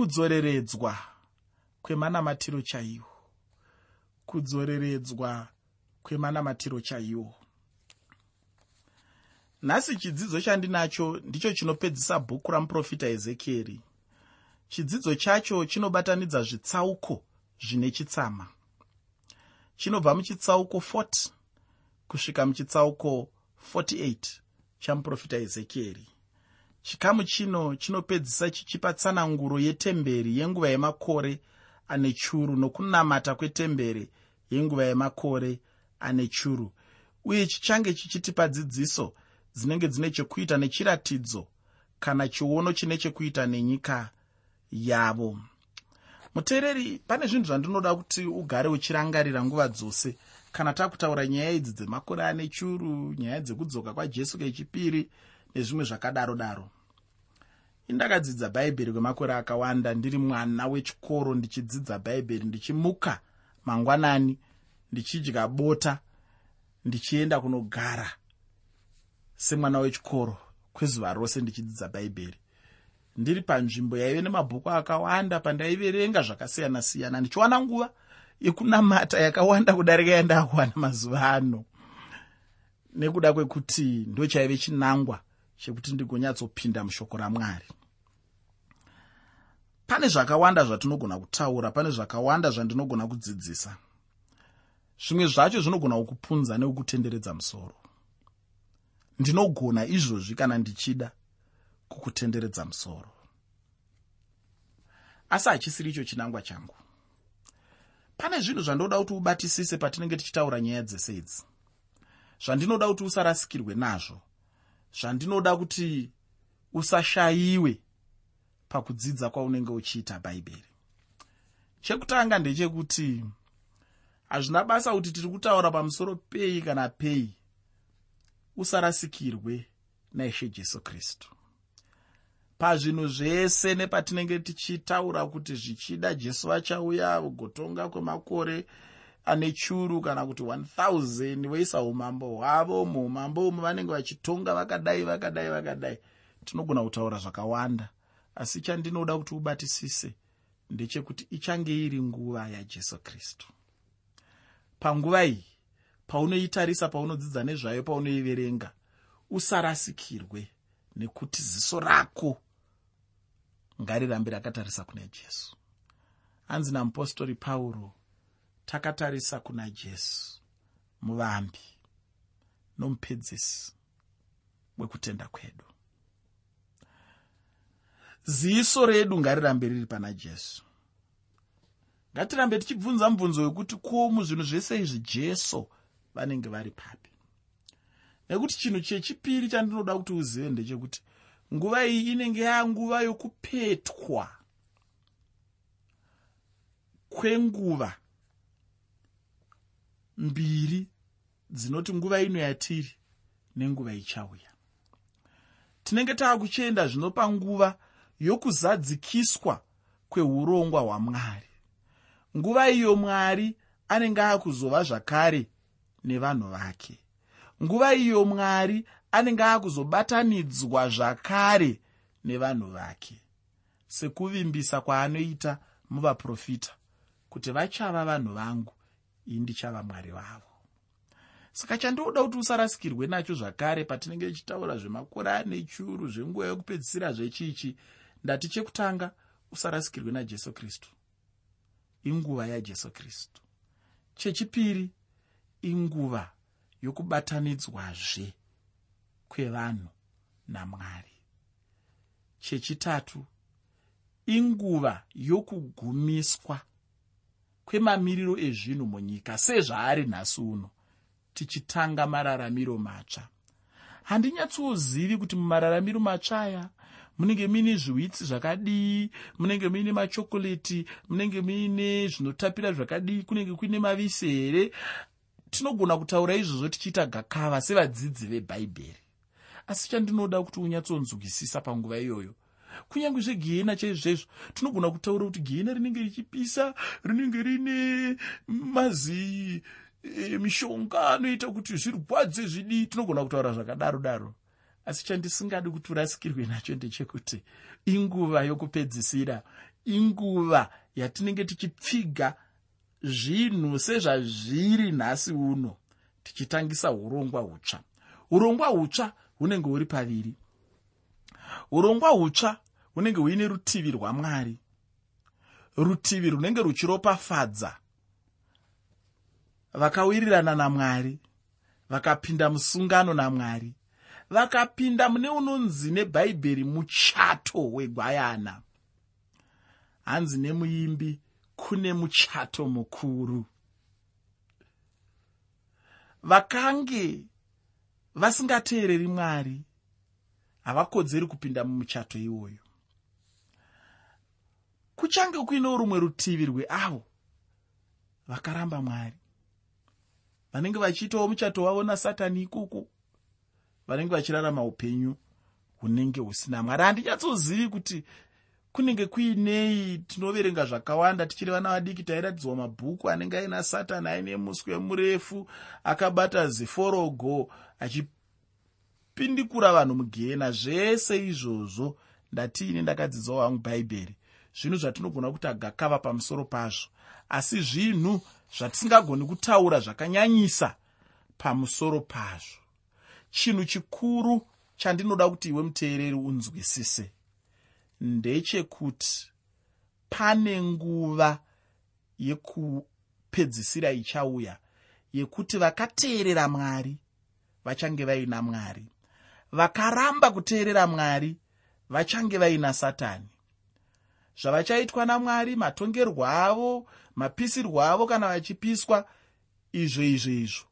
kudzoreredzwa kwemanamatiro chaiwo. Kudzoreredzwa kwemanamatiro chaiwo. Nhasi chidzidzo chandinacho ndicho chinopedzisa bhuku ramuprofita ezekieri. Chidzidzo chacho chinobatanidza zvitsauko zvine chitsama. Chinobva muchitsauko 40 kusvika muchitsauko 48 chamuprofita ezekieri chikamu chino chinopedzisa chichipa tsananguro yetemberi yenguva yemakore ane churu nokunamata kwetemberi yenguva yemakore ane churu. Uye chichange chichitipa dzidziso dzinenge dzine chekuita nechiratidzo kana chiono chine chekuita nenyika yavo. Muteereri pane zvinhu zvandinoda kuti ugare uchirangarira nguva dzose. Kana takutaura nyaya idzi dzemakore ane churu nyaya dzekudzoka kwajesu kechipiri nezvimwe zvakadaro daro. Indakadzidza bhaibheri kwemakore akawanda ndiri mwana wechikoro ndichidzidza bhaibheri ndichimuka mangwanani ndichidya bota ndichienda kunogara semwana wechikoro kwezuva rose ndichidzidza bhaibheri. Ndiri panzvimbo yaive nemabhuku akawanda pandaiverenga zvakasiyana-siyana ndichiwana nguva yekunamata yakawanda kudarika yandawana mazuva ano. Nekuda kwekuti ndo chaive chinangwa chekuti ndigonyatsopinda mushoko ramwari. Pane zvakawanda zvatinogona kutaura pane zvakawanda zvandinogona kudzidzisa. Zvimwe zvacho zvinogona kukupunza nekukutenderedza musoro. Ndinogona izvozvi kana ndichida kukutenderedza musoro. Asi hachisiri icho chinangwa changu. Pane zvinhu zvandoda kuti ubatisise patinenge tichitaura nyaya dzese idzi. Zvandinoda kuti usarasikirwe nazvo zvandinoda kuti usashayiwe pakudzidza kwaunenge uchiita bhaibheri. Chekutanga ndechekuti hazvina basa kuti tiri kutaura pamusoro pei kana pei usarasikirwe naishe jesu kristu. Pazvinhu zvese nepatinenge tichitaura kuti zvichida jesu achauya kugotonga kwemakore ane churu kana kuti 1000 voisa umambo hwavo muumambo umu vanenge vachitonga vakadai vakadai vakadai. Tinogona kutaura zvakawanda asi chandinoda kuti ubatisise ndechekuti ichange iri nguva yajesu kristu. Panguva iyi paunoitarisa paunodzidza nezvayo paunoiverenga usarasikirwe nekuti ziso rako ngarirambe rakatarisa kuna jesu. Hanzi namupostori pauro takatarisa kuna jesu muvambi nomupedzisi wekutenda kwedu. Ziso redu ngarirambe riri pana jesu. Ngatirambe tichibvunza mubvunzo wekuti ko muzvinhu zvese izvi jesu vanenge vari papi. Nekuti chinhu chechipiri chandinoda kuti uzive ndechekuti nguva iyi inenge yanguva yokupetwa kwenguva mbiri dzinoti nguva ino yatiri nenguva ichauya. Tinenge taakuchienda zvino panguva yokuzadzikiswa kweurongwa hwamwari. Nguva iyo mwari anenge akuzova zvakare nevanhu vake. Nguva iyo mwari anenge akuzobatanidzwa zvakare nevanhu vake. Sekuvimbisa kwaanoita muvaprofita kuti vachava vanhu vangu ini ndichava mwari vavo saka chandinoda kuti usarasikirwe nacho zvakare patinenge tichitaura zvemakore ane churu zvenguva yokupedzisira zvechichi. Ndati chekutanga usarasikirwe najesu kristu. Inguva yajesu kristu. Chechipiri inguva yokubatanidzwazve kwevanhu namwari chechitatu inguva yokugumiswa kwemamiriro ezvinhu munyika sezvaari nhasi uno tichitanga mararamiro matsva. Handinyatsozivi kuti mumararamiro matsva aya munenge muine zviwitsi zvakadii munenge muine machokoreti munenge muine zvinotapira zvakadii kunenge kuine mavise here? Tinogona kutaura izvozvo tichiita gakava sevadzidzi vebhaibheri asi chandinoda kuti unyatsonzwisisa panguva iyoyo kunyange zvegehena chaizvezvo tinogona kutaura kuti gehena rinenge richipisa rinenge rine mazi e, mishonga anoita kuti zvirwadze zvidii. Tinogona kutaura zvakadaro daro. Asi chandisingadi kuti urasikirwe nacho ndechekuti inguva yokupedzisira inguva yatinenge tichipfiga zvinhu sezvazviri nhasi uno tichitangisa urongwa hutsva. Urongwa hutsva hunenge huri paviri urongwa hutsva hunenge huine rutivi rwamwari. Rutivi runenge ruchiropafadza. Vakawirirana namwari vakapinda musungano namwari vakapinda mune unonzi nebhaibheri muchato wegwayana. Hanzi nemuimbi kune muchato mukuru. Vakange vasingateereri mwari havakodzeri kupinda mumuchato iwoyo. Kuchange kuinewo rumwe rutivi rweavo vakaramba mwari. Vanenge vachiitawo muchato wavo nasatani ikoko vanenge vachirarama upenyu hunenge husina mwari. Handichatsozivi kuti kunenge kuinei tinoverenga zvakawanda tichiri vana vadiki tairatidzwa mabhuku anenge aina satani aine muswe murefu akabata ziforogo achipindikura vanhu mugehena zvese izvozvo ndatiine ndakadzidzawo hangu bhaibheri. Zvinhu zvatinogona kuti agakava pamusoro pazvo. Asi zvinhu zvatisingagoni kutaura zvakanyanyisa pamusoro pazvo. Chinhu chikuru chandinoda kuti iwe muteereri unzwisise ndechekuti pane nguva yekupedzisira ichauya yekuti vakateerera mwari vachange vaina mwari vakaramba kuteerera mwari vachange vaina satani. Zvavachaitwa namwari matongerwo avo mapisirwo avo kana vachipiswa izvo izvo izvo.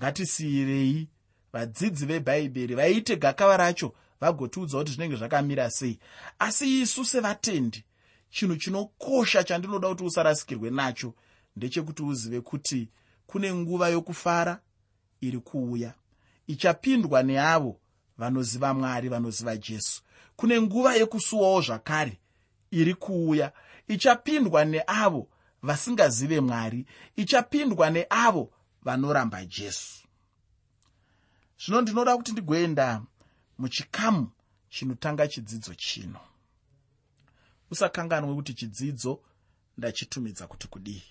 Ngatisiyirei vadzidzi vebhaibheri vaite gakava racho vagotiudza kuti zvinenge zvakamira sei. Asi isu sevatendi chinhu chinokosha chandinoda kuti usarasikirwe nacho ndechekuti uzive kuti kune nguva yokufara iri kuuya. Ichapindwa neavo vanoziva mwari vanoziva jesu. Kune nguva yekusuwawo zvakare iri kuuya ichapindwa neavo vasingazive mwari ichapindwa neavo vanoramba jesu. Zvino ndinoda kuti ndigoenda muchikamu chinotanga chidzidzo chino. Usakanganwe kuti chidzidzo ndachitumidza kuti kudii.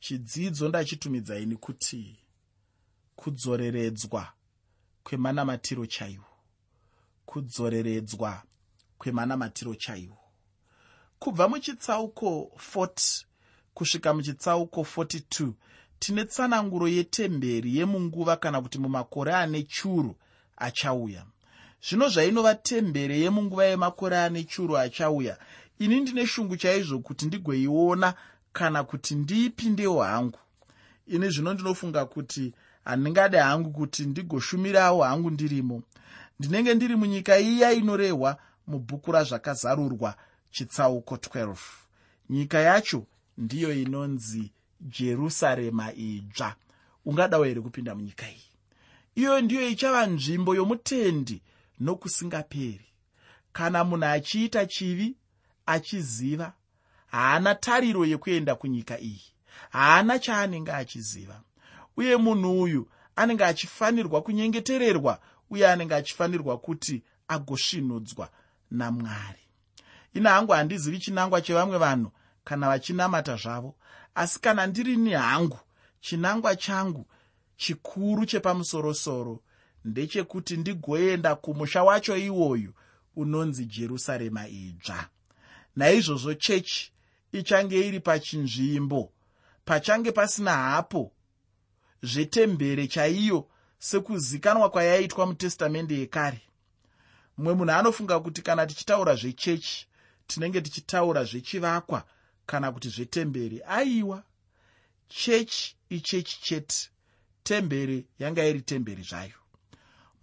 Chidzidzo ndachitumidza ini kuti kudzoreredzwa kwemanamatiro chaiwo kudzoreredzwa kwemanamatiro chaiwo. Kubva muchitsauko 40 kusvika muchitsauko 42 tine tsananguro yetemberi yemunguva kana kuti mumakore ane churu achauya. Zvino zvainova tembere yemunguva yemakore ane churu achauya ini ndine shungu chaizvo kuti ndigoiona kana kuti ndiipindewo hangu. Ini zvino ndinofunga kuti handingade hangu kuti ndigoshumirawo hangu ndirimo. Ndinenge ndiri munyika iya inorehwa mubhuku razvakazarurwa chitsauko 12 nyika yacho ndiyo inonzi jerusarema idzva ungadawo here kupinda munyika iyi? Iyoyo ndiyo ichava nzvimbo yomutendi nokusingaperi. Kana munhu achiita chivi achiziva haana tariro yekuenda kunyika iyi. Haana chaanenge achiziva uye munhu uyu anenge achifanirwa kunyengetererwa uye anenge achifanirwa kuti agosvinudzwa namwari. Ina hangu handizivi chinangwa chevamwe vanhu kana vachinamata zvavo asi kana ndirini hangu chinangwa changu chikuru chepamusorosoro ndechekuti ndigoenda kumusha wacho iwoyu unonzi jerusarema idzva naizvozvo chechi ichange iri pachinzvimbo pachange pasina hapo zvetembere chaiyo sekuzikanwa kwayaitwa mutestamende yekare. Mumwe munhu anofunga kuti kana tichitaura zvechechi tinenge tichitaura zvechivakwa kana kuti zvetemberi aiwa chechi ichechi chete temberi yanga iri temberi zvayo.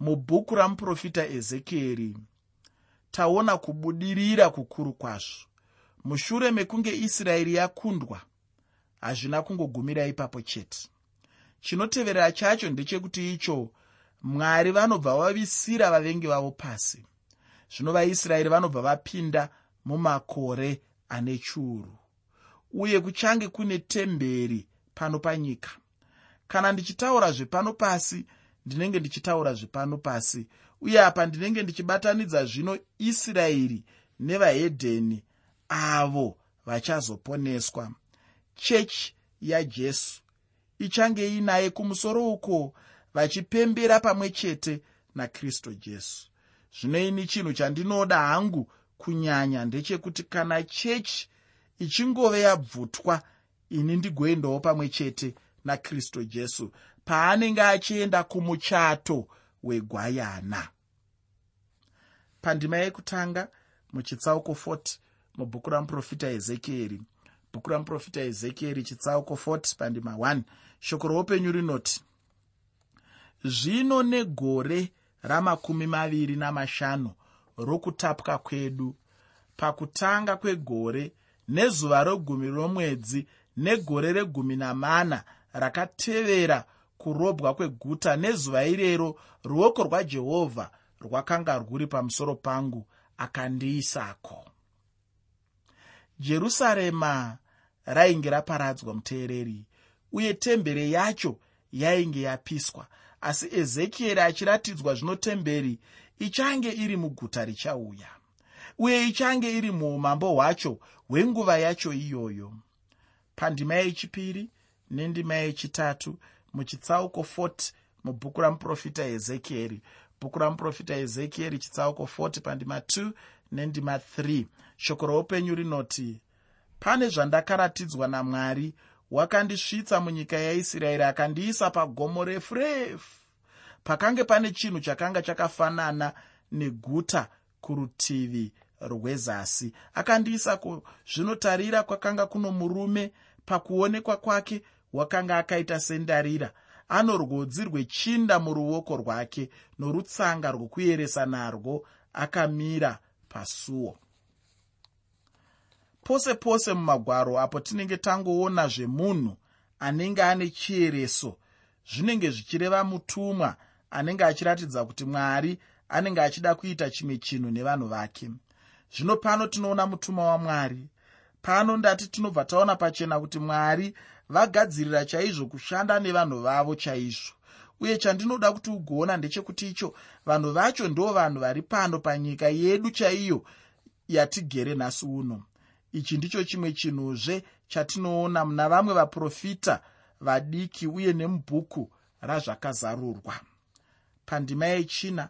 Mubhuku ramuprofita ezekieri taona kubudirira kukuru kwazvo. Mushure mekunge israeri yakundwa hazvina kungogumira ipapo chete chinoteverera chacho ndechekuti icho mwari vanobva vavisira vavengi vavo pasi. Zvino vaisraeri vanobva vapinda mumakore ane churu. Uye kuchange kune temberi pano panyika. Kana ndichitaura zvepano pasi ndinenge ndichitaura zvepano pasi. Uye apa ndinenge ndichibatanidza zvino israeri nevahedheni avo vachazoponeswa. Chechi yajesu ichange iinaye kumusoro uko vachipembera pamwe chete nakristu jesu. Zvino ini chinhu chandinoda hangu kunyanya ndechekuti kana chechi ichingove yabvutwa ini ndigoendawo pamwe chete nakristu jesu paanenge achienda kumuchato wegwayana. Pandima yekutanga muchitsauko 40 mubhuku ramuprofita ezekieri. Bhuku ramuprofita ezekieri chitsauko 40 pandima 1 shoko roupenyu rinoti zvino negore ramakumi maviri namashanu rokutapwa kwedu pakutanga kwegore nezuva regumi romwedzi negore regumi namana rakatevera kurobwa kweguta nezuva irero ruoko rwajehovha rwakanga rwuri pamusoro pangu akandiisako. Jerusarema rainge raparadzwa muteereri uye temberi yacho yainge yapiswa. Asi ezekieri achiratidzwa zvino temberi ichange iri muguta richauya uye ichange iri muumambo hwacho hwenguva yacho iyoyo. Pandima yechipiri nendima yechitatu muchitsauko 40 mubhuku ramuprofita ezekieri. Bhuku ramuprofita ezekieri chitsauko 40 pandima 2 nendima 3 shoko roupenyu rinoti pane zvandakaratidzwa namwari wakandisvitsa munyika yaisraeri akandiisa pagomo refu refu pakange pane chinhu chakanga chakafanana neguta kurutivi rwezasi. Akandiisako zvinotarira kwakanga kuno murume pakuonekwa kwake wakanga akaita sendarira. Ano rwodzi rwechinda muruoko rwake norutsanga rwokuyeresa narwo akamira pasuo pose pose mumagwaro apo tinenge tangoona zvemunhu anenge ane chiyereso zvinenge zvichireva mutumwa anenge achiratidza kuti mwari anenge achida kuita chimwe chinhu nevanhu vake. Zvino pano tinoona mutumwa wamwari. Pano ndati tinobva taona pachena kuti mwari vagadzirira chaizvo kushanda nevanhu vavo chaizvo. Uye chandinoda kuti ugoona ndechekuti icho vanhu vacho ndo vanhu vari pano panyika yedu chaiyo yatigere nhasi uno ichi ndicho chimwe chinhuzve chatinoona muna vamwe vaprofita vadiki uye nemubhuku razvakazarurwa. Pandima yechina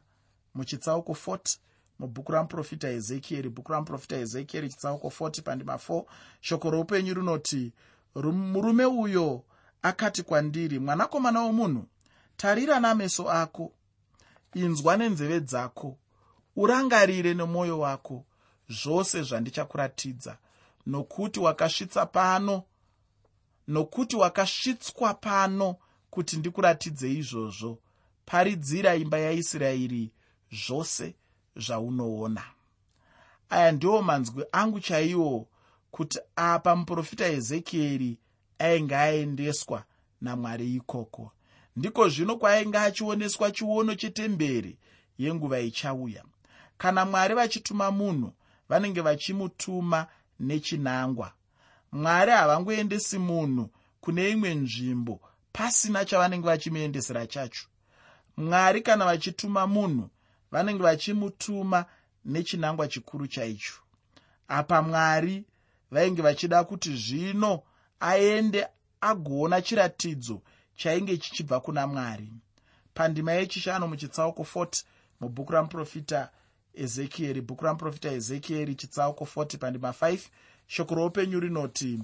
muchitsauko 40 mubhuku ramuprofita ezekieri bhuku ramuprofita ezekieri chitsauko 40 pandima 4 shoko roupenyu rinoti murume uyo akati kwandiri mwanakomana womunhu tarira nameso ako inzwa nenzeve dzako urangarire nemwoyo wako zvose zvandichakuratidza nokuti wakasvitsa pano nokuti wakasvitswa pano kuti ndikuratidze izvozvo. Paridzira imba yaisraeri zvose zvaunoona. Aya ndiwo manzwi angu chaiwo kuti apa muprofita ezekieri ainge aendeswa namwari ikoko. Ndiko zvino kwaainge achioneswa chiono chetemberi yenguva ichauya. Kana mwari vachituma munhu vanenge vachimutuma nechinangwa. Mwari havangoendesi munhu kune imwe nzvimbo pasina chavanenge vachimuendesera chacho. Mwari kana vachituma munhu vanenge vachimutuma nechinangwa chikuru chaicho. Apa mwari vainge vachida kuti zvino aende agoona chiratidzo chainge chichibva kuna mwari. Pandima yechishanu muchitsauko 40 mubhuku ramuprofita ezekieri bhuku ramuprofita ezekieri chitsauko 40 pandima 5 shoko roupenyu rinoti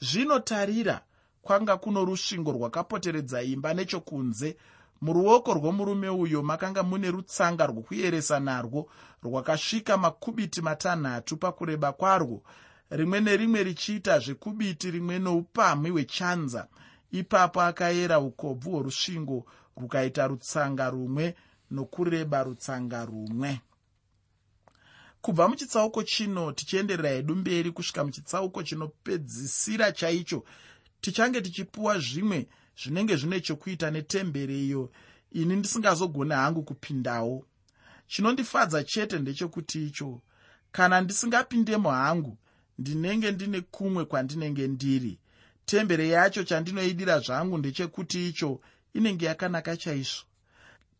zvinotarira kwanga kuno rusvingo rwakapoteredza imba nechokunze. Muruoko rwomurume uyo makanga mune rutsanga rwokuyeresa narwo rwakasvika makubiti matanhatu pakureba kwarwo. Rimwe nerimwe richiita zvekubiti rimwe noupamhi hwechanza. Ipapo akayera ukobvu hworusvingo rukaita rutsanga rumwe nokureba rutsanga rumwe kubva muchitsauko chino tichienderera hedu mberi kusvika muchitsauko chinopedzisira chaicho tichange tichipuwa zvimwe zvinenge zvine chokuita netemberi iyo ini ndisingazogone hangu kupindawo. Chinondifadza chete ndechekuti icho kana ndisingapindemo hangu ndinenge ndine kumwe kwandinenge ndiri. Temberi yacho chandinoidira zvangu ndechekuti icho inenge yakanaka chaizvo.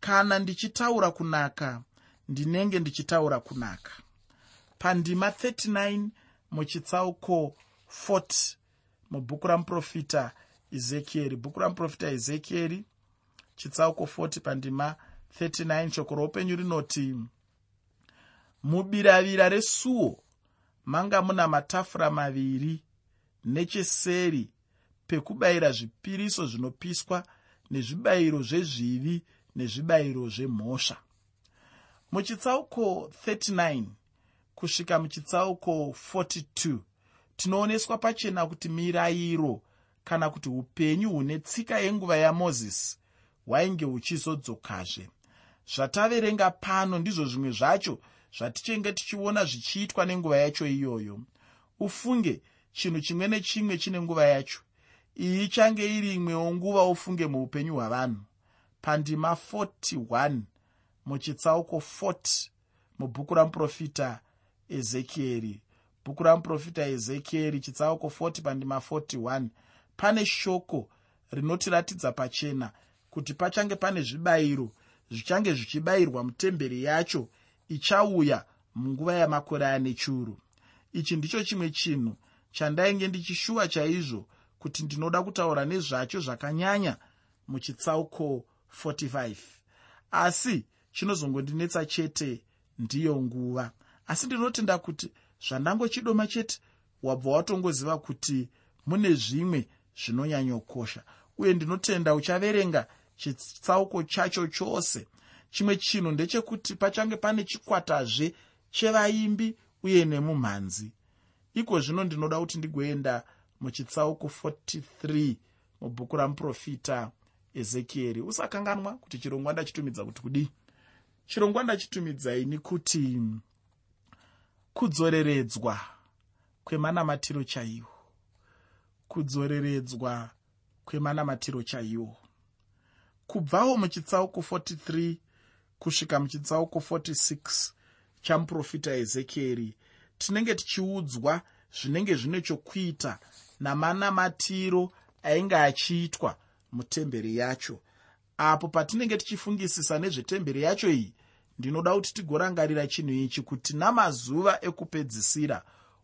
Kana ndichitaura kunaka ndinenge ndichitaura kunaka pandima 39 muchitsauko 40 mubhuku ramuprofita ezekieri bhuku ramuprofita ezekieri chitsauko 40 pandima 39 shoko roupenyu rinoti mubiravira resuo manga muna matafura maviri. Necheseri pekubayira zvipiriso zvinopiswa nezvibayiro zvezvivi nezvibayiro zvemhosva. Muchitsauko 39 kusvika muchitsauko 42 tinooneswa pachena kuti mirayiro kana kuti upenyu hune tsika yenguva yamozisi hwainge huchizodzokazve. Zvataverenga pano ndizvo zvimwe zvacho zvatichenge tichiona zvichiitwa nenguva yacho iyoyo. Ufunge chinhu chimwe nechimwe chine nguva yacho. Iyi ichange iri imwewo nguva ufunge muupenyu hwavanhu. Pandima 41 muchitsauko 40 mubhuku ramuprofita ezekieri bhuku ramuprofita ezekieri chitsauko 40 pandima 41 pane shoko rinotiratidza pachena kuti pachange pane zvibayiro zvichange zvichibayirwa mutemberi yacho ichauya munguva yamakore ane churu. Ichi ndicho chimwe chinhu chandainge ndichishuwa chaizvo kuti ndinoda kutaura nezvacho zvakanyanya muchitsauko 45 asi chinozongodinetsa chete ndiyo nguva asi ndinotenda kuti zvandangochidoma chete wabva watongoziva kuti mune zvimwe zvinonyanyokosha. Uye ndinotenda uchaverenga chitsauko chacho chose. Chimwe chinhu ndechekuti pachange pane chikwatazve chevaimbi uye nemumhanzi iko zvino ndinoda kuti ndigoenda muchitsauko 43 mubhuku ramuprofita ezekieri. Usakanganwa kuti chirongwa ndachitumidza kuti kudii? Chirongwa ndachitumidzai kuti kudzoreredzwa kwemanamatiro chaiwo. Kudzoreredzwa kwemanamatiro chaiwo. Kubvawo muchitsauko 43 kusvika muchitsauko 46 chamuprofita ezekieri tinenge tichiudzwa zvinenge zvine chokuita namanamatiro ainge achiitwa mutemberi yacho. Apo patinenge tichifungisisa nezvetemberi yacho iyi ndinoda kuti tigorangarira chinhu ichi kuti namazuva ekupedzisira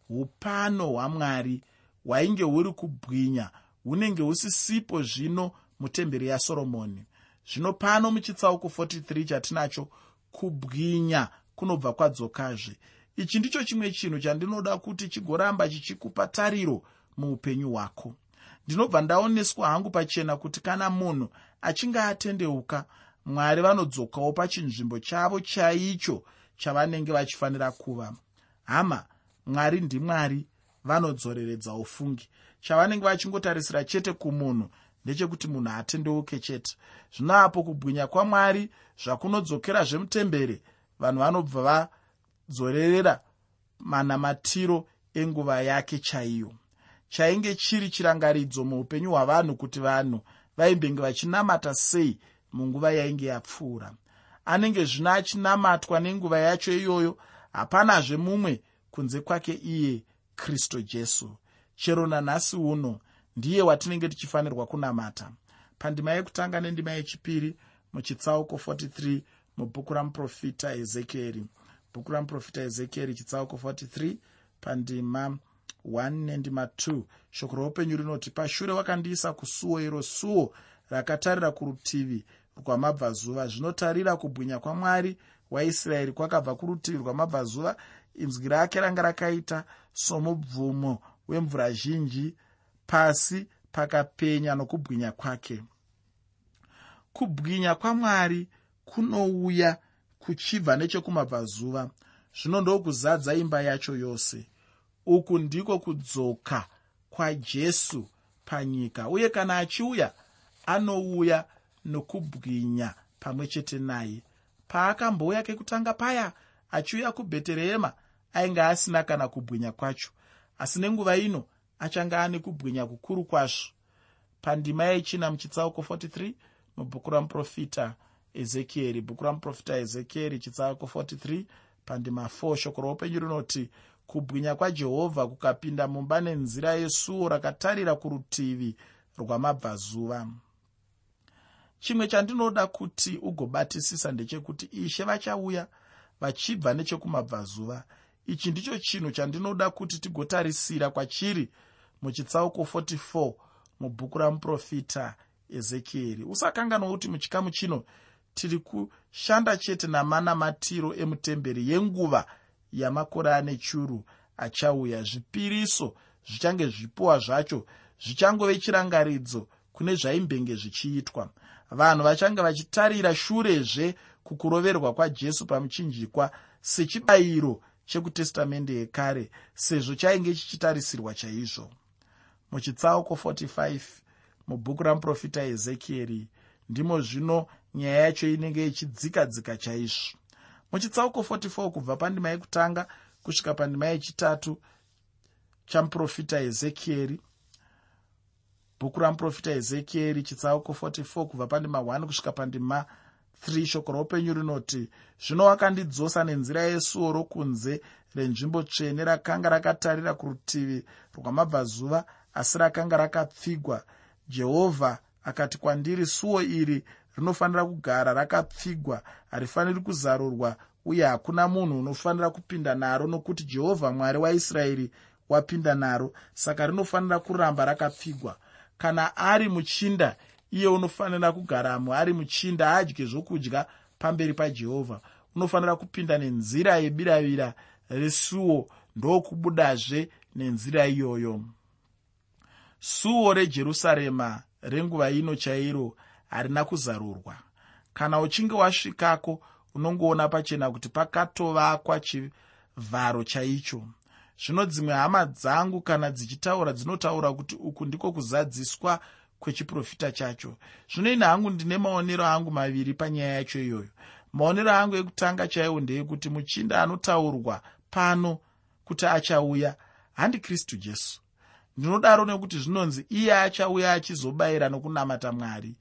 upano hwamwari hwainge huri kubwinya hunenge husisipo zvino mutemberi yasoromoni zvino pano muchitsauko 43 chatinacho kubwinya kunobva kwadzokazve. Ichi ndicho chimwe chinhu chandinoda kuti chigoramba chichikupa tariro muupenyu hwako. Ndinobva ndaoneswa hangu pachena kuti kana munhu achinge atendeuka mwari vanodzokawo pachinzvimbo chavo chaicho chavanenge vachifanira kuva. Hama mwari ndimwari vanodzoreredza ufungi. Chavanenge vachingotarisira chete kumunhu ndechekuti munhu atendeuke chete. Zvino apo kubwinya kwamwari zvakunodzokera zvemutembere vanhu vanobva vadzorerera manamatiro enguva yake chaiyo. Chainge chiri chirangaridzo muupenyu hwavanhu kuti vanhu vaimbenge vachinamata sei munguva yainge yapfuura. Anenge zvino achinamatwa nenguva yacho iyoyo hapanazve mumwe kunze kwake iye kristu jesu. Chero nanhasi uno ndiye watinenge tichifanirwa kunamata. Pandima yekutanga nendima yechipiri muchitsauko 43 mubhuku ramuprofita ezekieri bhuku ramuprofita ezekieri chitsauko 43 pandima 1 nendima 2 shoko roupenyu rinoti pashure wakandiisa kusuo iro suo rakatarira kurutivi rwamabvazuva zvinotarira kubwinya kwamwari waisraeri kwakabva kurutivi rwamabvazuva. Inzwi rake ranga rakaita somubvumo wemvura zhinji pasi pakapenya nokubwinya kwake. Kubwinya kwamwari kunouya kuchibva nechekumabvazuva. Zvino ndokuzadza imba yacho yose. Uku ndiko kudzoka kwajesu panyika. Uye kana achiuya anouya nokubwinya pamwe chete naye. Paakambouya kekutanga paya achiuya kubheterehema ainge asina kana kubwinya kwacho. Asi nenguva ino achange ane kubwinya kukuru kwazvo. Pandima yechina muchitsauko 43 mubhuku ramuprofita ezekieri. Bhuku ramuprofita ezekieri chitsauko 43 pandima 4 shoko roupenyu rinoti kubwinya kwajehovha kukapinda mumba nenzira yesuo rakatarira kurutivi rwamabvazuva chimwe chandinoda kuti ugobatisisa ndechekuti ishe vachauya vachibva nechekumabvazuva. Ichi ndicho chinhu chandinoda kuti tigotarisira kwachiri muchitsauko 44 mubhuku ramuprofita ezekieri. Usakanganwa kuti muchikamu chino tiri kushanda chete namanamatiro emutemberi yenguva yamakore ane churu achauya. Zvipiriso zvichange zvipiwa zvacho zvichangove chirangaridzo kune zvaimbenge zvichiitwa vanhu vachange vachitarira shurezve kukuroverwa kwajesu pamuchinjikwa sechibayiro chekutestamende yekare sezvo chainge chichitarisirwa chaizvo. Muchitsauko 45 mubhuku ramuprofita ezekieri ndimo zvino nyaya yacho inenge ichidzika dzika chaizvo. Muchitsauko 44 kubva pandima yekutanga kusvika pandima yechitatu chamuprofita ezekieri bhuku ramuprofita ezekieri chitsauko 44 kubva pandima 1 kusvika pandima 3 shoko roupenyu rinoti zvino wakandidzosa nenzira yesuo rokunze renzvimbo tsvene rakanga rakatarira kurutivi rwamabvazuva asi rakanga rakapfigwa. Jehovha akati kwandiri suo iri rinofanira kugara rakapfigwa harifaniri kuzarurwa uye hakuna munhu unofanira kupinda naro nokuti jehovha mwari waisraeri wapinda naro saka rinofanira kuramba rakapfigwa kana ari muchinda iye unofanira kugaramo ari muchinda adye zvokudya pamberi pajehovha unofanira kupinda nenzira yebiravira resuo ndokubudazve nenzira iyoyo. Suo rejerusarema renguva ino chairo harina kuzarurwa. Kana uchinge wasvikako unongoona pachena kuti pakatovakwa chivharo chaicho zvino dzimwe hama dzangu kana dzichitaura dzinotaura kuti uku ndiko kuzadziswa kwechiprofita chacho. Zvino ine hangu ndine maonero angu maviri panyaya yacho iyoyo. Maonero angu ekutanga chaiwo ndeyekuti muchinda anotaurwa pano kuti achauya handikristu jesu. Ndinodaro nekuti zvinonzi iye achauya achizobayira nokunamata mwari.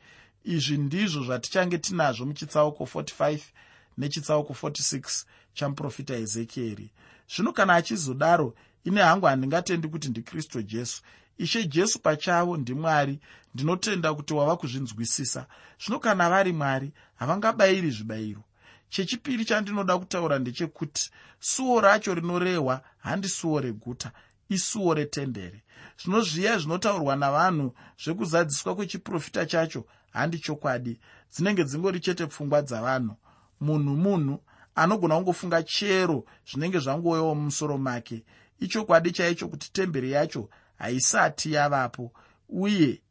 Izvi ndizvo zvatichange tinazvo muchitsauko 45 nechitsauko 46 chamuprofita ezekieri zvino kana achizodaro ine hangu handingatendi kuti ndikristu jesu. Ishe jesu pachavo ndimwari ndinotenda kuti wava kuzvinzwisisa. Zvino kana vari mwari havangabayiri zvibayiro. Chechipiri chandinoda kutaura ndechekuti suo racho rinorehwa handisuo reguta isuo retemberi zvino zviya zvinotaurwa navanhu zvekuzadziswa kwechiprofita chacho handi chokwadi. Dzinenge dzingori chete pfungwa dzavanhu munhu munhu anogona kungofunga chero zvinenge zvangowewo mumusoro make. Ichokwadi chaicho kuti temberi yacho haisati yavapo uye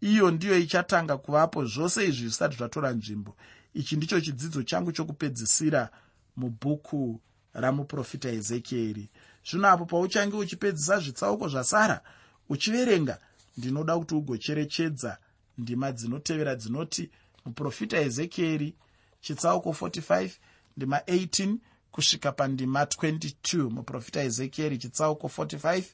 iyo ndiyo ichatanga kuvapo zvose izvi zvisati zvatora nzvimbo. Ichi ndicho chidzidzo changu chokupedzisira mubhuku ramuprofita ezekieri zvino apo pauchange uchipedzisa zvitsauko zvasara uchiverenga ndinoda kuti ugocherechedza ndima dzinotevera dzinoti muprofita ezekieri chitsauko 45 ndima 18 kusvika pandima 22 muprofita ezekieri chitsauko 45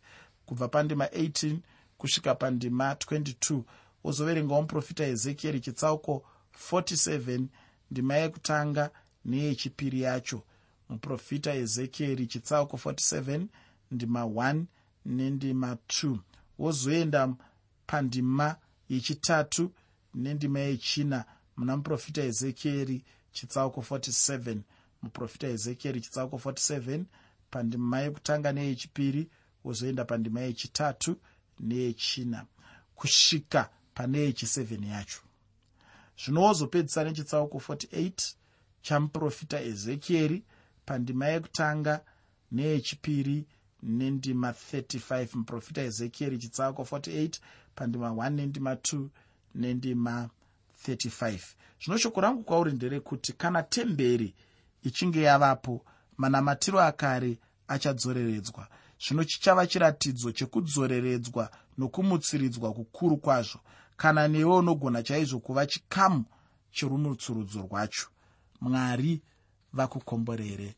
kubva pandima 18 kusvika pandima 22 wozoverengawo muprofita ezekieri chitsauko 47 ndima yekutanga neyechipiri yacho. Muprofita ezekieri chitsauko 47 ndima 1 nendima 2 wozoenda pandima yechitatu nendima yechina muna muprofita ezekieri chitsauko 47 muprofita ezekieri chitsauko 47 pandima yekutanga neyechipiri wozoenda pandima yechitatu neyechina kusvika pane yechi7 yacho. Zvino wozopedzisa nechitsauko 48 chamuprofita ezekieri pandima yekutanga neyechipiri nendima 35 muprofita ezekieri chitsauko 48 pandima 1 nendima 2 nendima 35 zvino shoko rangu kwauri nderekuti kana temberi ichinge yavapo manamatiro akare achadzoreredzwa. Zvino chichava chiratidzo chekudzoreredzwa nokumutsiridzwa kukuru kwazvo. Kana newe unogona chaizvo kuva chikamu cherumutsurudzo rwacho. Mwari vakukomborere